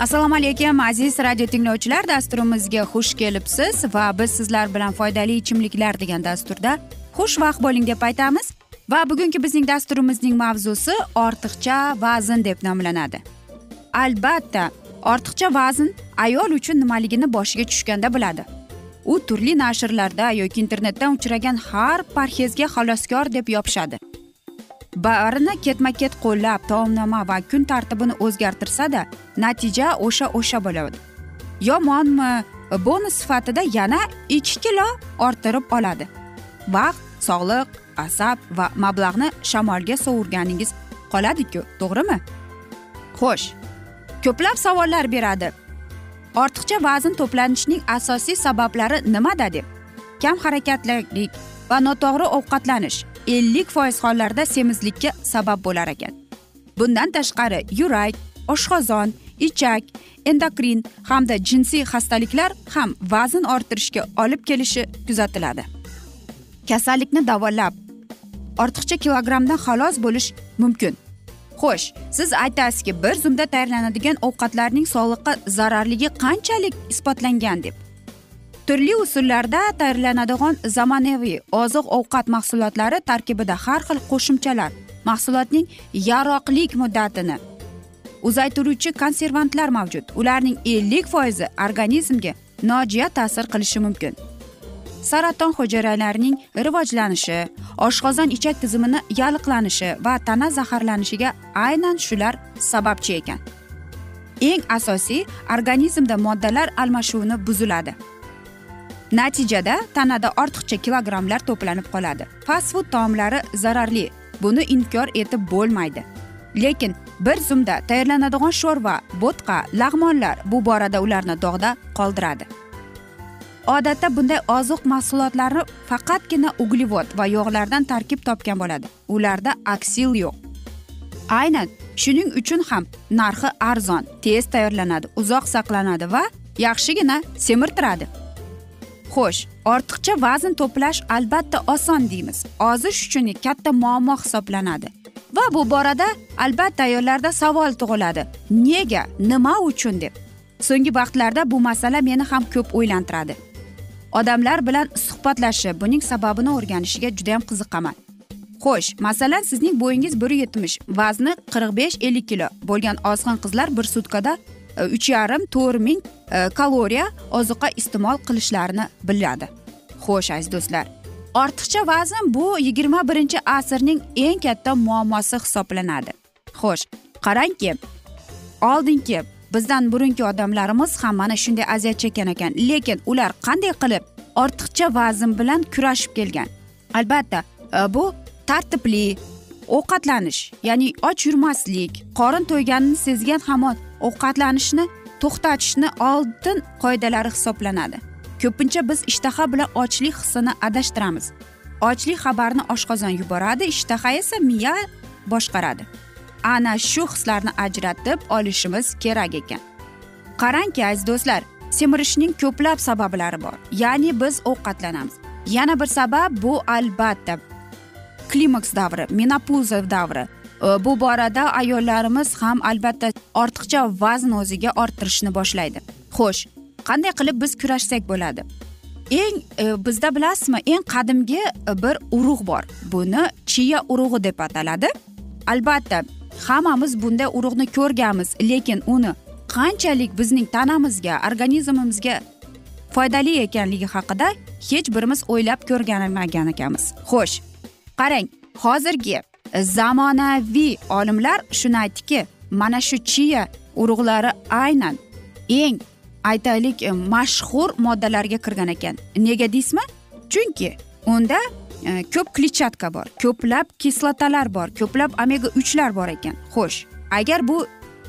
assalomu alaykum aziz radio tinglovchilar. Dasturimizga xush kelibsiz va biz sizlar bilan foydali ichimliklar degan dasturda xushvaqt bo'ling deb aytamiz. Va bugungi bizning dasturimizning mavzusi ortiqcha vazn deb nomlanadi. Albatta ortiqcha vazn ayol uchun nimaligini boshiga tushganda biladi u turli nashrlarda yoki internetdan uchragan har parhezga xaloskor deb yopishadi. Barini ketma ket qo'llab taomnoma va kun tartibini o'zgartirsada natija o'sha o'sha bo'ladi. Yomonmi? Bonus sifatida yana ikki kilo orttirib oladi. Vaqt sog'liq asab va mablag'ni shamolga sovurganingiz qoladiku to'g'rimi? Xo'sh ko'plab savollar beradi. Ortiqcha vazn to'planishining asosiy sabablari nimada deb? Kam harakatlilik va noto'g'ri ovqatlanish. Ellik foiz hollarda semizlikka sabab bo'lar ekan. Bundan tashqari yurak oshqozon ichak endokrin hamda jinsiy xastaliklar ham vazn orttirishga olib kelishi kuzatiladi. Kasallikni davolab ortiqcha kilogrammdan xalos bo'lish mumkin. Xo'sh siz aytasizki bir zumda tayyorlanadigan ovqatlarning sog'liqqa zararligi qanchalik isbotlangan deb? Turli usullarda tayyorlanadigan zamonaviy oziq ovqat mahsulotlari tarkibida har xil qo'shimchalar. Mahsulotning yaroqlik muddatini uzaytiruvchi konservantlar mavjud. Ularning ellik foizi organizmga nojiya ta'sir qilishi mumkin. Saraton hujayralarining rivojlanishi oshqozon ichak tizimini yalliqlanishi va tana zaharlanishiga aynan shular sababchi ekan. Eng asosiy organizmda moddalar almashuvini buziladi. Natijada tanada ortiqcha kilogrammlar to'planib qoladi. Fast food taomlari zararli. Buni inkor etib bo'lmaydi. Lekin bir zumda tayyorlanadigan sho'rva bo'tqa lag'monlar bu borada ularni dog'da qoldiradi. Odatda bunday oziq mahsulotlari faqatgina uglevod va yog'lardan tarkib topgan bo'ladi. Ularda aksil yo'q. Aynan shuning uchun ham narxi arzon tez tayyorlanadi uzoq saqlanadi va yaxshigina semirtiradi. Xo'sh ortiqcha vazn to'plash albatta oson deymiz. Ozish uchun katta muammo hisoblanadi. Va bu borada albatta ayollarda savol tug'iladi. Nega nima uchun deb. So'nggi vaqtlarda bu masala meni ham ko'p o'ylantiradi. Odamlar bilan suhbatlashib buning sababini o'rganishga judayam qiziqaman. Xo'sh masalan sizning bo'yingiz bir yetmish vazni qirq besh ellik kilo. Bo'lgan ozg'in qizlar bir sutkada E, uch yarim to'rt ming e, kaloriya ozuqa iste'mol qilishlarini biladi. Xo'sh aziz do'stlar ortiqcha vazn bu yigirma birinchi asrning eng katta muammosi hisoblanadi. Xo'sh qarangki oldingi bizdan burungi odamlarimiz ham mana shunday aziyat chekkan ekan. Lekin ular qanday qilib ortiqcha vazn bilan kurashib kelgan? Albatta e, bu tartibli ovqatlanish ya'ni och yurmaslik qorin to'yganini sezgan hamon ovqatlanishni to'xtatishni oltin qoidalari hisoblanadi. Ko'pincha biz ishtaha bilan ochlik hissini adashtiramiz. Ochlik xabarini oshqozon yuboradi ishtaha esa miya boshqaradi. Ana shu hislarni ajratib olishimiz kerak ekan. Qarangki aziz do'stlar semirishning ko'plab sabablari bor. Ya'ni biz ovqatlanamiz. Yana bir sabab bu albatta klimaks davri menopuza davri. Э, bu borada ayollarimiz ham albatta ortiqcha vazn o'ziga orttirishni boshlaydi. Xo'sh qanday qilib biz kurashsak bo'ladi? Eng e, bizda bilasizmi eng qadimgi e, bir urug' bor. Buni chiya urug'i deb ataladi. Albatta hammamiz bunday urug'ni ko'rganmiz lekin uni qanchalik bizning tanamizga organizmimizga foydali ekanligi haqida hech birimiz o'ylab ko'rganmagan ekanmiz xo'sh qarang hozirgi zamonaviy olimlar shuni aytdiki mana shu chiya urug'lari aynan eng aytaylik e, mashhur moddalarga kirgan ekan. Nega deysizmi? Chunki unda e, ko'p kletchatka bor ko'plab kislotalar bor ko'plab omega uchlar bor ekan. Xo'sh agar bu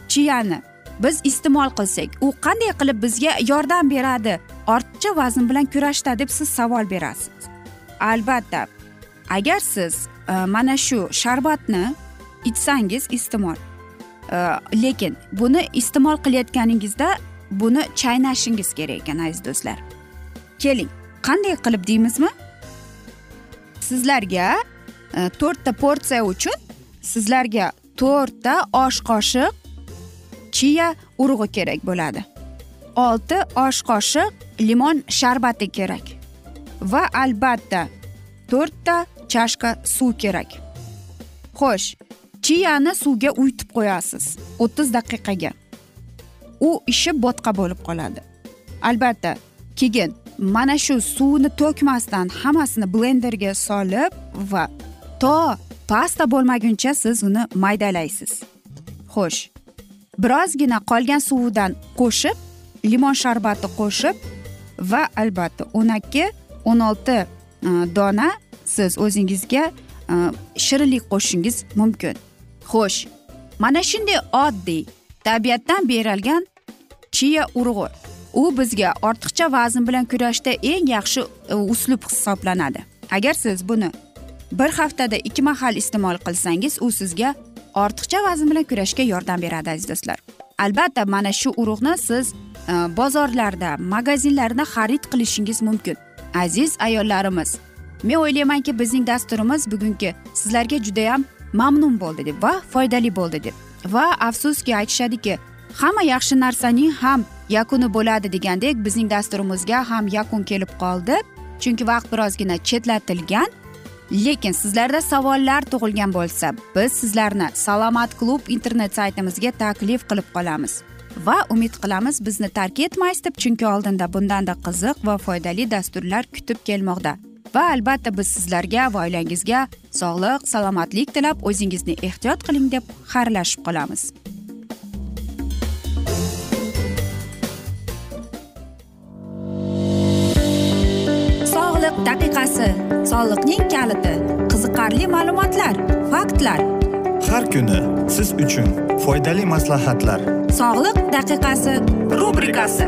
chiyani biz iste'mol qilsak u qanday qilib bizga yordam beradi? Ortiqcha vazn bilan kurashda deb siz savol berasiz. Albatta agar siz e, mana shu sharbatni ichsangiz iste'mol. E, lekin buni iste'mol qilayotganingizda buni chaynashingiz kerak ekan aziz do'stlar. Keling qanday qilib deymizmi? Sizlarga e, to'rtta porsiya uchun sizlarga to'rtta osh qoshiq chiya urug'i kerak bo'ladi. Olti osh qoshiq limon sharbati kerak va albatta to'rtta chashka suv kerak xo'sh chiyani suvga uyutib qo'yasiz o'ttiz daqiqaga. U ishi bo'tqa bo'lib qoladi. Albatta keyin mana shu suvni to'kmasdan hammasini blenderga solib va to pasta bo'lmaguncha siz uni maydalaysiz. Xo'sh birozgina qolgan suvidan qo'shib limon sharbati qo'shib va albatta o'n ikki o'n olti e, dona siz o'zingizga e, shirinlik qo'shishingiz mumkin. Xo'sh mana shunday oddiy tabiatdan berilgan chiya urug'i. U bizga ortiqcha vazn bilan kurashda eng yaxshi e, uslub hisoblanadi. Agar siz buni bir haftada ikki mahal iste'mol qilsangiz u sizga ortiqcha vazn bilan kurashga yordam beradi aziz do'stlar. Albatta mana shu urug'ni siz e, bozorlarda magazinlarda xarid qilishingiz mumkin. Aziz ayollarimiz men o'ylaymanki bizning dasturimiz bugungi sizlarga judayam mamnun bo'ldi deb va foydali bo'ldi deb. Va afsuski aytishadiki hamma yaxshi narsaning ham yakuni bo'ladi degandek bizning dasturimizga ham yakun kelib qoldi. Chunki vaqt birozgina chetlatilgan lekin sizlarda savollar tug'ilgan bo'lsa biz sizlarni salomat klub internet saytimizga taklif qilib qolamiz. Va umid qilamiz bizni tark etmaysiz deb chunki oldinda bundanda qiziq va foydali dasturlar kutib kelmoqda. Va albatta biz sizlarga va oilangizga sog'lik salomatlik tilab o'zingizni ehtiyot qiling deb xayrlashib qolamiz. Sog'liq daqiqasi soliqning kaliti qiziqarli ma'lumotlar faktlar. Har kuni siz uchun foydali maslahatlar. Sog'liq daqiqasi rubrikasi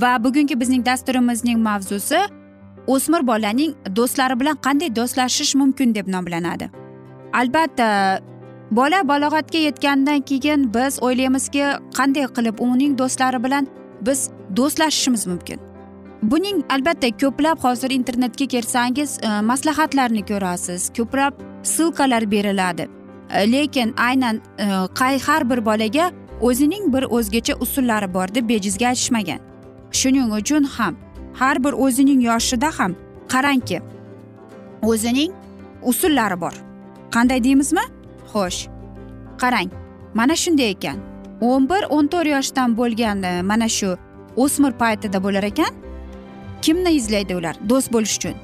Va bugungi bizning dasturimizning mavzusi o'smir bolaning do'stlari bilan qanday do'stlashish mumkin deb nomlanadi. Albatta bola balog'atga yetgandan keyin biz o'ylaymizki qanday qilib uning do'stlari bilan biz do'stlashishimiz mumkin. Buning albatta ko'plab hozir internetga kirsangiz e, maslahatlarni ko'rasiz ko'plab ссылкалар beriladi. E, lekin aynan e, qay har bir bolaga o'zining bir o'zgacha usullari bor deb bejizga aytishmagan. Shuning uchun ham har bir o'zining yoshida ham qarangki o'zining usullari bor. Qanday deymizmi? Xo'sh qarang mana shunday ekan. o'n bir o'n to'rt yoshdan bo'lgan e, mana shu o'smir paytida bo'lar ekan. Kimni izlaydi ular do'st bo'lish uchun?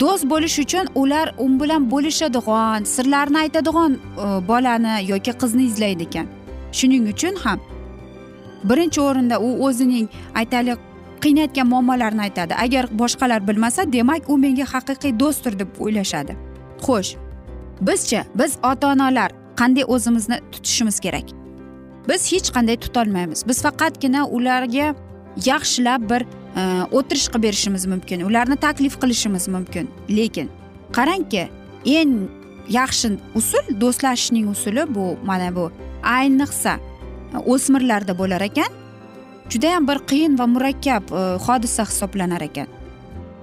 Do'st bo'lish uchun ular u bilan bo'lishadigan sirlarni aytadigan e, bolani yoki qizni izlaydi ekan. Shuning uchun ham birinchi o'rinda u o'zining aytaylik qiynayotgan muammolarini aytadi. Agar boshqalar bilmasa demak u menga haqiqiy do'stdir deb o'ylashadi. Xo'sh bizchi biz ota onalar qanday o'zimizni tutishimiz kerak? Biz hech qanday tutolmaymiz. Biz faqatgina ularga yaxshilab bir e, o'tirish qilib berishimiz mumkin ularni taklif qilishimiz mumkin. Lekin qarangki eng yaxshi usul do'stlashishning usuli bu mana bu. Ayniqsa o'smirlarda bo'lar ekan judayam bir qiyin va murakkab e, hodisa hisoblanar ekan.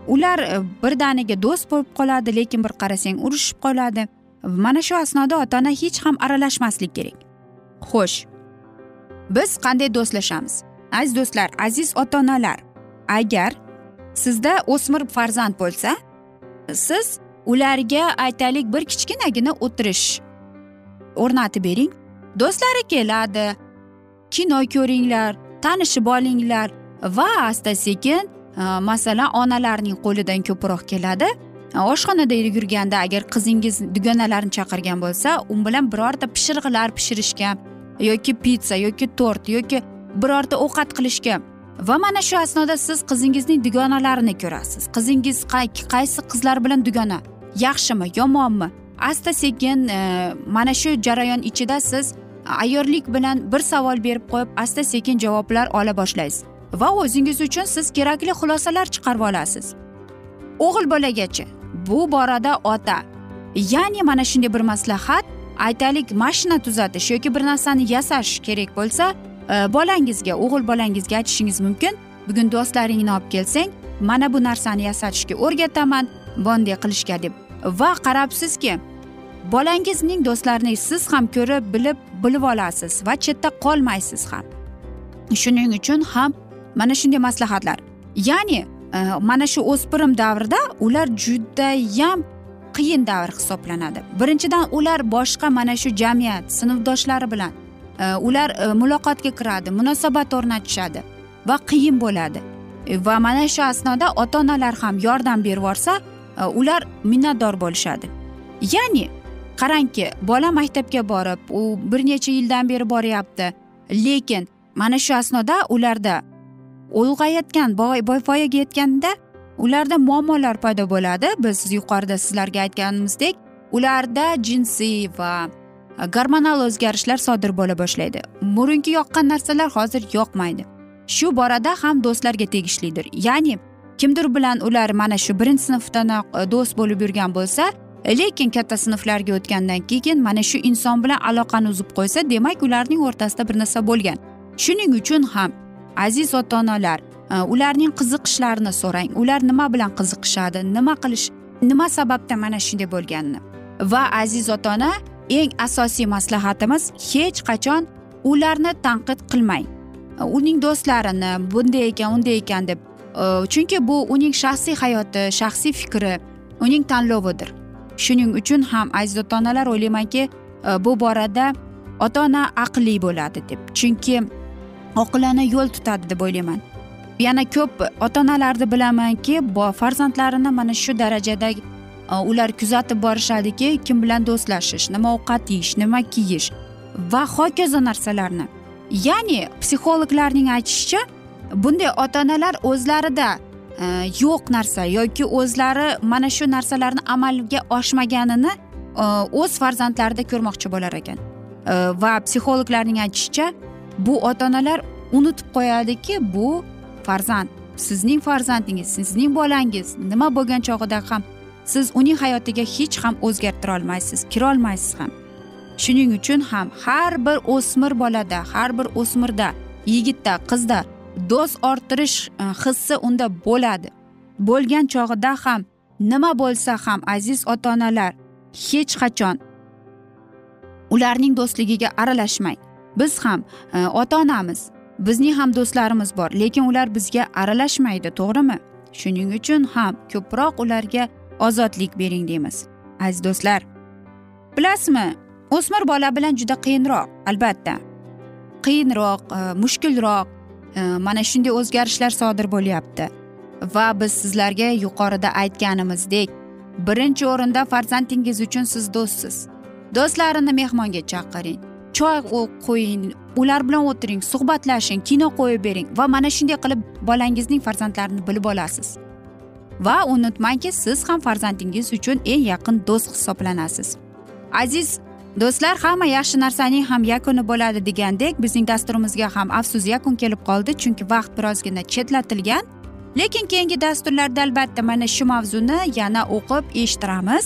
Ular e, birdaniga do'st bo'lib qoladi lekin bir qarasang urushib qoladi. Mana shu asnoda ota ona hech ham aralashmaslik kerak. Xo'sh biz qanday do'stlashamiz? Aziz do'stlar aziz ota onalar agar sizda o'smir farzand bo'lsa siz ularga aytaylik bir kichkinagina o'tirish o'rnatib bering. Do'stlari keladi kino ko'ringlar tanishib olinglar va asta sekin e, masalan onalarning qo'lidan ko'proq keladi. E, oshxonada yurganda agar qizingiz dugonalarni chaqirgan bo'lsa u bilan birorta pishirg'ilar pishirishga yoki pitsa yoki tort yoki birorta ovqat qilishga va mana shu asnoda siz qizingizning dugonalarini ko'rasiz. Qizingiz qaysi qizlar bilan dugona yaxshimi yomonmi? Asta sekin e, mana shu jarayon ichida siz ayyorlik bilan bir savol berib qo'yib asta sekin javoblar ola boshlaysiz. Va o'zingiz uchun siz kerakli xulosalar chiqarib olasiz. O'g'il bolagachi bu borada ota. Ya'ni mana shunday bir maslahat aytaylik mashina tuzatish yoki bir narsani yasash kerak bo'lsa e, bolangizga o'g'il bolangizga aytishingiz mumkin. Bugun do'stlaringni olib kelsang mana bu narsani yasatishga o'rgataman bunday qilishga deb. Va qarabsizki bolangizning do'stlarini siz ham ko'rib bilib bilib olasiz va chetda qolmaysiz ham. Shuning uchun ham mana shunday maslahatlar. Ya'ni e, mana shu o'spirim davrida ular judayam qiyin davr hisoblanadi. Birinchidan ular boshqa mana shu jamiyat sinfdoshlari bilan e, ular e, muloqotga kiradi munosabat o'rnatishadi va qiyin bo'ladi. Va mana shu asnoda ota onalar ham yordam berib yuborsa ular minnatdor bo'lishadi. Ya'ni qarangki bola maktabga borib u bir necha yildan beri boryapti. Lekin mana shu asnoda ularda ulg'ayotgan voyaga yetganda ularda muammolar paydo bo'ladi. Biz yuqorida sizlarga aytganimizdek ularda jinsiy va gormonal o'zgarishlar sodir bo'la boshlaydi. Burungi yoqqan narsalar hozir yoqmaydi. Shu borada ham do'stlarga tegishlidir. Ya'ni kimdir bilan ular mana shu birinchi sinfdanoq e, do'st bo'lib yurgan bo'lsa lekin katta sinflarga o'tgandan keyin mana shu inson bilan aloqani uzib qo'ysa demak ularning o'rtasida bir narsa bo'lgan. Shuning uchun ham aziz ota onalar e, ularning qiziqishlarini so'rang. Ular nima bilan qiziqishadi? Nima qilish nima sababdan mana shunday bo'lganini. Va aziz ota ona eng asosiy maslahatimiz hech qachon ularni tanqid qilmang. E, uning do'stlarini bunday ekan unday ekan deb e, chunki bu uning shaxsiy hayoti shaxsiy fikri uning tanlovidir. Shuning uchun ham aziz ota onalar o'ylaymanki e, bu borada ota ona aqlli bo'ladi deb. Chunki oqilona yo'l tutadi deb o'ylayman. Yana ko'p ota onalarni bilamanki farzandlarini mana shu darajada e, ular kuzatib borishadiki kim bilan do'stlashish nima ovqat yeyish nima kiyish va hokazo narsalarni. Ya'ni psixologlarning aytishicha bunday ota onalar o'zlarida Э, yo'q narsa yoki o'zlari mana shu narsalarni amalga oshmaganini e, o'z farzandlarida ko'rmoqchi bo'lar ekan. E, va psixologlarning aytishicha bu ota onalar unutib qo'yadiki bu farzand sizning farzandingiz sizning bolangiz nima bo'lgan chog'ida ham siz uning hayotiga hech ham o'zgartira olmaysiz kirolmaysiz ham. Shuning uchun ham har bir o'smir bolada har bir o'smirda yigitda qizda do'st orttirish e, hissi unda bo'ladi. Bo'lgan chog'ida ham nima bo'lsa ham aziz ota onalar hech qachon ularning do'stligiga aralashmang. Biz ham e, ota onamiz bizning ham do'stlarimiz bor lekin ular bizga aralashmaydi to'g'rimi? Shuning uchun ham ko'proq ularga ozodlik bering deymiz aziz do'stlar. Bilasizmi o'smir bola bilan juda qiyinroq albatta. Qiyinroq e, mushkulroq Э, mana shunday o'zgarishlar sodir bo'lyapti. Va biz sizlarga yuqorida aytganimizdek birinchi o'rinda farzandingiz uchun siz do'stsiz. Do'stlarini mehmonga chaqiring choy qo'ying ular bilan o'tiring suhbatlashing kino qo'yib bering va mana shunday qilib bolangizning farzandlarini bilib olasiz. Va unutmangki siz ham farzandingiz uchun eng yaqin do'st hisoblanasiz. Aziz do'stlar hamma yaxshi narsaning ham yakuni bo'ladi degandek bizning dasturimizga ham afsus yakun kelib qoldi chunki vaqt birozgina chetlatilgan. Lekin keyingi dasturlarda albatta mana shu mavzuni yana o'qib eshittiramiz.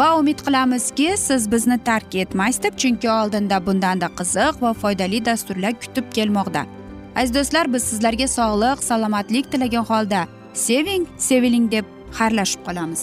Va umid qilamizki siz bizni tark etmaysiz deb chunki oldinda bundanda qiziq va foydali dasturlar kutib kelmoqda. Aziz do'stlar biz sizlarga sog'lik salomatlik tilagan holda seving seviling deb xayrlashib qolamiz.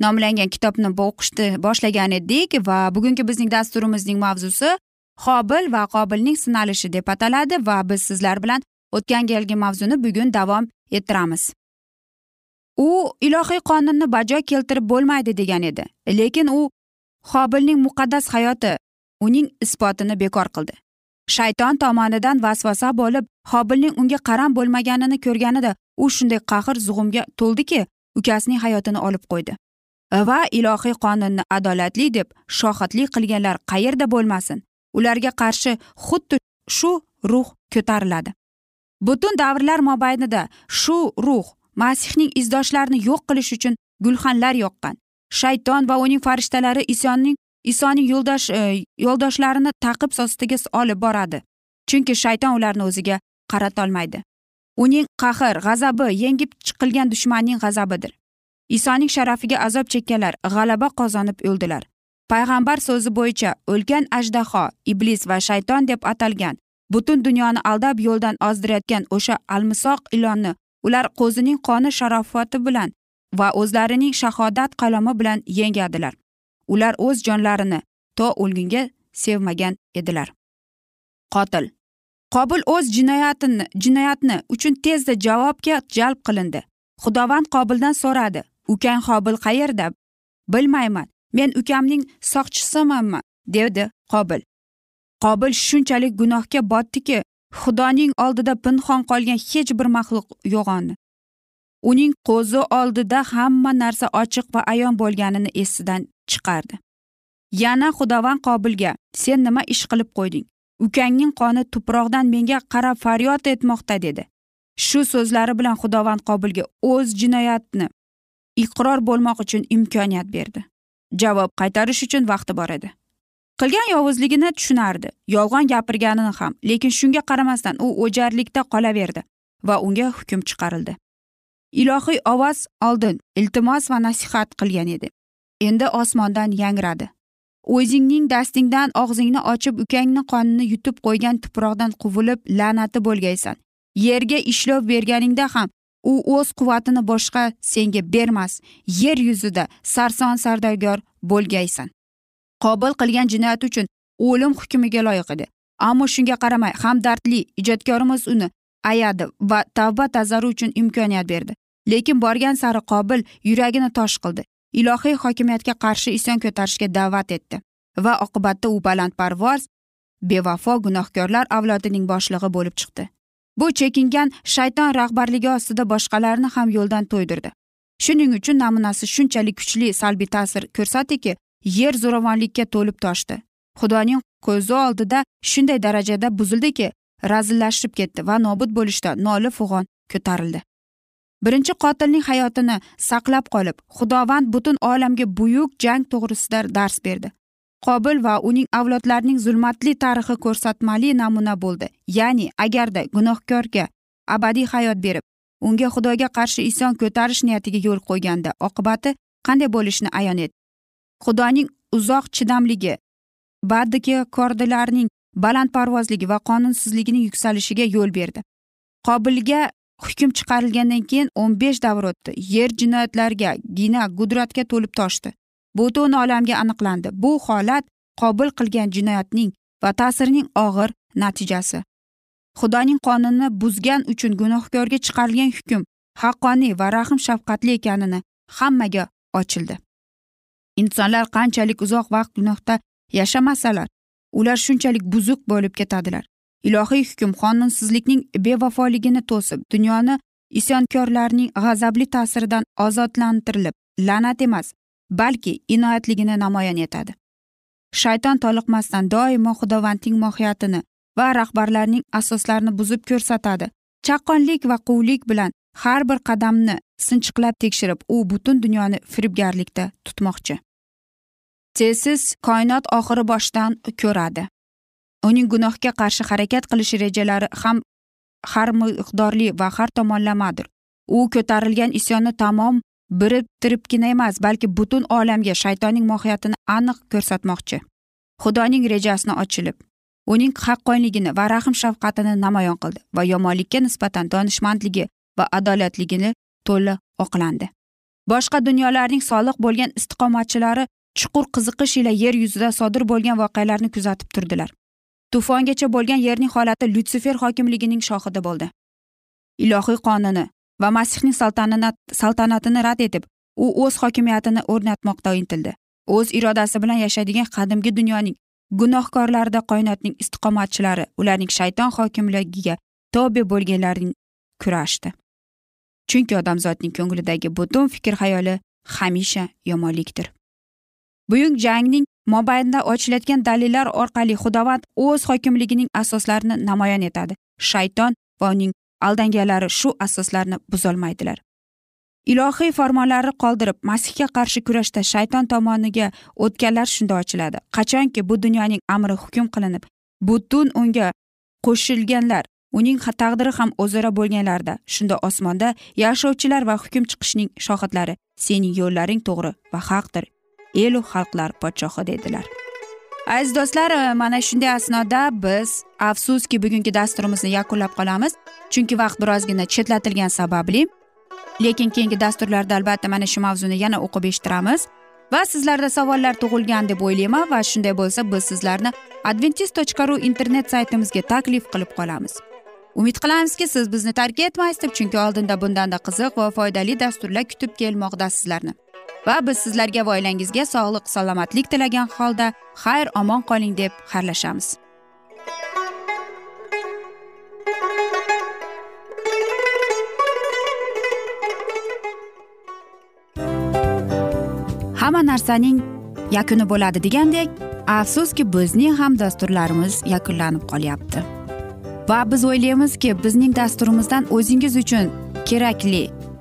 nomlangan kitobni o'qishni boshlagan edik va bugungi bizning dasturimizning mavzusi qobil va qobilning sinalishi deb ataladi va biz sizlar bilan o'tgan galgi mavzuni bugun davom ettiramiz. U ilohiy qonunni bajo keltirib bo'lmaydi degan edi lekin u qobilning muqaddas hayoti uning isbotini bekor qildi. Shayton tomonidan vasvasa bo'lib hobilning unga qaram bo'lmaganini ko'rganida u shunday qahr zug'umga to'ldiki ukasining hayotini olib qo'ydi. Va ilohiy qonunni adolatli deb shohidlik qilganlar qayerda bo'lmasin? Ularga qarshi xuddi shu ruh ko'tariladi. Butun davrlar mobaynida shu ruh masihning izdoshlarini yo'q qilish uchun gulxanlar yoqqan. Shayton va uning farishtalari isoning isoning yo'ldosh e, yo'ldoshlarini taqib ostiga olib boradi. Chunki shayton ularni o'ziga qaratolmaydi uning qahr g'azabi yengib chiqilgan dushmanning g'azabidir. Isoning sharafiga azob chekkanlar g'alaba qozonib o'ldilar. Payg'ambar so'zi bo'yicha o'lgan ajdaho iblis va shayton deb atalgan butun dunyoni aldab yo'ldan ozdirayotgan o'sha almisoq ilonni ular qo'zining qoni sharofati bilan va o'zlarining shahodat qalomi bilan yengadilar. Ular o'z jonlarini to o'lgunga sevmagan edilar. Qotil qobil o'z jinoyatini jinoyatni uchun tezda javobga jalb qilindi. Xudovand qobildan so'radi ukang qobil qayerda? Bilmayman. Men ukamning soqchisimanmi? Dedi qobil. Qobil shunchalik gunohga botdiki xudoning oldida pinhon qolgan hech bir maxluq yo'g'oni uning ko'zi oldida hamma narsa ochiq va ayon bo'lganini esidan chiqardi. Yana xudovand qobilga sen nima ish qilib qo'yding? Ukangning qoni tuproqdan menga qarab faryod etmoqda dedi. Shu so'zlari bilan xudovand qobilga o'z jinoyatni iqror bo'lmoq uchun imkoniyat berdi. Javob qaytarish uchun vaqti bor edi. Qilgan yovuzligini tushunardi yolg'on gapirganini ham lekin shunga qaramasdan u o'jarlikda qolaverdi va unga hukm chiqarildi. Ilohiy ovoz oldin iltimos va nasihat qilgan edi. Endi osmondan yangradi. O'zingning dastingdan og'zingni ochib ukangni qonini yutib qo'ygan tuproqdan quvilib la'nati bo'lgaysan. Yerga ishlov berganingda ham u o'z quvvatini boshqa senga bermas. Yer yuzida sarson sardoygor bo'lgaysan. Qobil qilgan jinoyati uchun o'lim hukmiga loyiq edi. Ammo shunga qaramay hamdardli ijodkorimiz uni ayadi va tavba tazarru uchun imkoniyat berdi. Lekin borgan sari qobil yuragini tosh qildi. Ilohiy hokimiyatga qarshi isyon ko'tarishga da'vat etdi va oqibatda u balandparvoz bevafo gunohkorlar avlodining boshlig'i bo'lib chiqdi. Bu chekingan shayton rahbarligi ostida boshqalarni ham yo'ldan to'ydirdi. Shuning uchun namunasi shunchalik kuchli salbiy ta'sir ko'rsatdiki yer zo'ravonlikka to'lib toshdi. Xudoning ko'zi oldida shunday darajada buzildiki razillashib ketdi va nobud bo'lishda noli fug'on ko'tarildi. Birinchi qotilning hayotini saqlab qolib xudovand butun olamga buyuk jang to'g'risida dars berdi. Qobil va uning avlodlarining zulmatli tarixi ko'rsatmali namuna bo'ldi. Ya'ni agarda gunohkorga abadiy hayot berib unga xudoga qarshi isyon ko'tarish niyatiga yo'l qo'yganda oqibati qanday bo'lishini ayon et. Xudoning uzoq chidamligi badiki kordilarning balandparvozligi va qonunsizligining yuksalishiga yo'l berdi. Qobilga hukm chiqarilgandan keyin o'n besh davr o'tdi. Yer jinoyatlarga gina gudratga to'lib toshdi. Butun olamga aniqlandi. Bu holat qobil qilgan jinoyatning va ta'sirining og'ir natijasi. Xudoning qonunini buzgan uchun gunohkorga chiqarilgan hukm haqqoniy va rahm shafqatli ekanini hammaga ochildi. Insonlar qanchalik uzoq vaqt gunohda yashamasalar ular shunchalik buzuq bo'lib ketadilar. Ilohiy hukm qonunsizlikning bevafoligini to'sib dunyoni isyonkorlarning g'azabli ta'siridan ozodlantirilib la'nat emas balki inoyatligini namoyon etadi. Shayton toliqmasdan doimo xudovandning mohiyatini va rahbarlarning asoslarini buzib ko'rsatadi. Chaqqonlik va quvlik bilan har bir qadamni sinchiqlab tekshirib u butun dunyoni firibgarlikda tutmoqchi. Tezsiz koinot oxiri boshdan ko'radi. Uning gunohga qarshi harakat qilish rejalari ham har miqdorli va har tomonlamadir. U ko'tarilgan isyonni tamom biriktiribgina emas balki butun olamga shaytonning mohiyatini aniq ko'rsatmoqchi. Xudoning rejasini ochilib uning haqqonligini va rahm shafqatini namoyon qildi va yomonlikka nisbatan donishmandligi va adolatligini to'la oqlandi. Boshqa dunyolarning soliq bo'lgan istiqomatchilari chuqur qiziqish ila yer yuzida sodir bo'lgan voqealarni kuzatib turdilar. Tufongacha bo'lgan yerning holati lyutsifer hokimligining shohidi bo'ldi. Ilohiy qonuni va masihning saltanatini rad etib u o'z hokimiyatini o'rnatmoqqa intildi o'z irodasi bilan yashaydigan qadimgi dunyoning gunohkorlarida qoinotning istiqomatchilari ularning shayton hokimligiga tobe bo'lganlarning kurashdi chunki odamzodning ko'nglidagi butun fikr hayoli hamisha yomonlikdir. Buyuk jangning mobaynida ochilayotgan dalillar orqali xudovand o'z hokimligining asoslarini namoyon etadi. Shayton va uning aldanganlari shu asoslarni buzolmaydilar. Ilohiy farmonlarni qoldirib masihga qarshi kurashda shayton tomoniga o'tganlar shunda ochiladi. Qachonki bu dunyoning amri hukm qilinib butun unga qo'shilganlar uning taqdiri ham o'zaro bo'lganlarda shunda osmonda yashovchilar va hukm chiqishning shohidlari sening yo'llaring to'g'ri va haqdir elu xalqlar podshohi dedilar. Aziz do'stlar e, mana shunday asnoda biz afsuski bugungi dasturimizni yakunlab qolamiz. Chunki vaqt birozgina chetlatilgani sababli lekin keyingi dasturlarda albatta mana shu mavzuni yana o'qib eshittiramiz. Va sizlarda savollar tug'ilgan deb o'ylayman va shunday bo'lsa biz sizlarni adventis tochka ru internet saytimizga taklif qilib qolamiz. Umid qilamizki siz bizni tark etmaysiz deb chunki oldinda bundanda qiziq va foydali dasturlar kutib kelmoqda sizlarni. Va biz sizlarga va oilangizga sog'lik salomatlik tilagan holda xayr omon qoling deb xayrlashamiz. Hamma narsaning yakuni bo'ladi degandek afsuski bizning ham dasturlarimiz yakunlanib qolyapti. Va biz o'ylaymizki bizning dasturimizdan o'zingiz uchun kerakli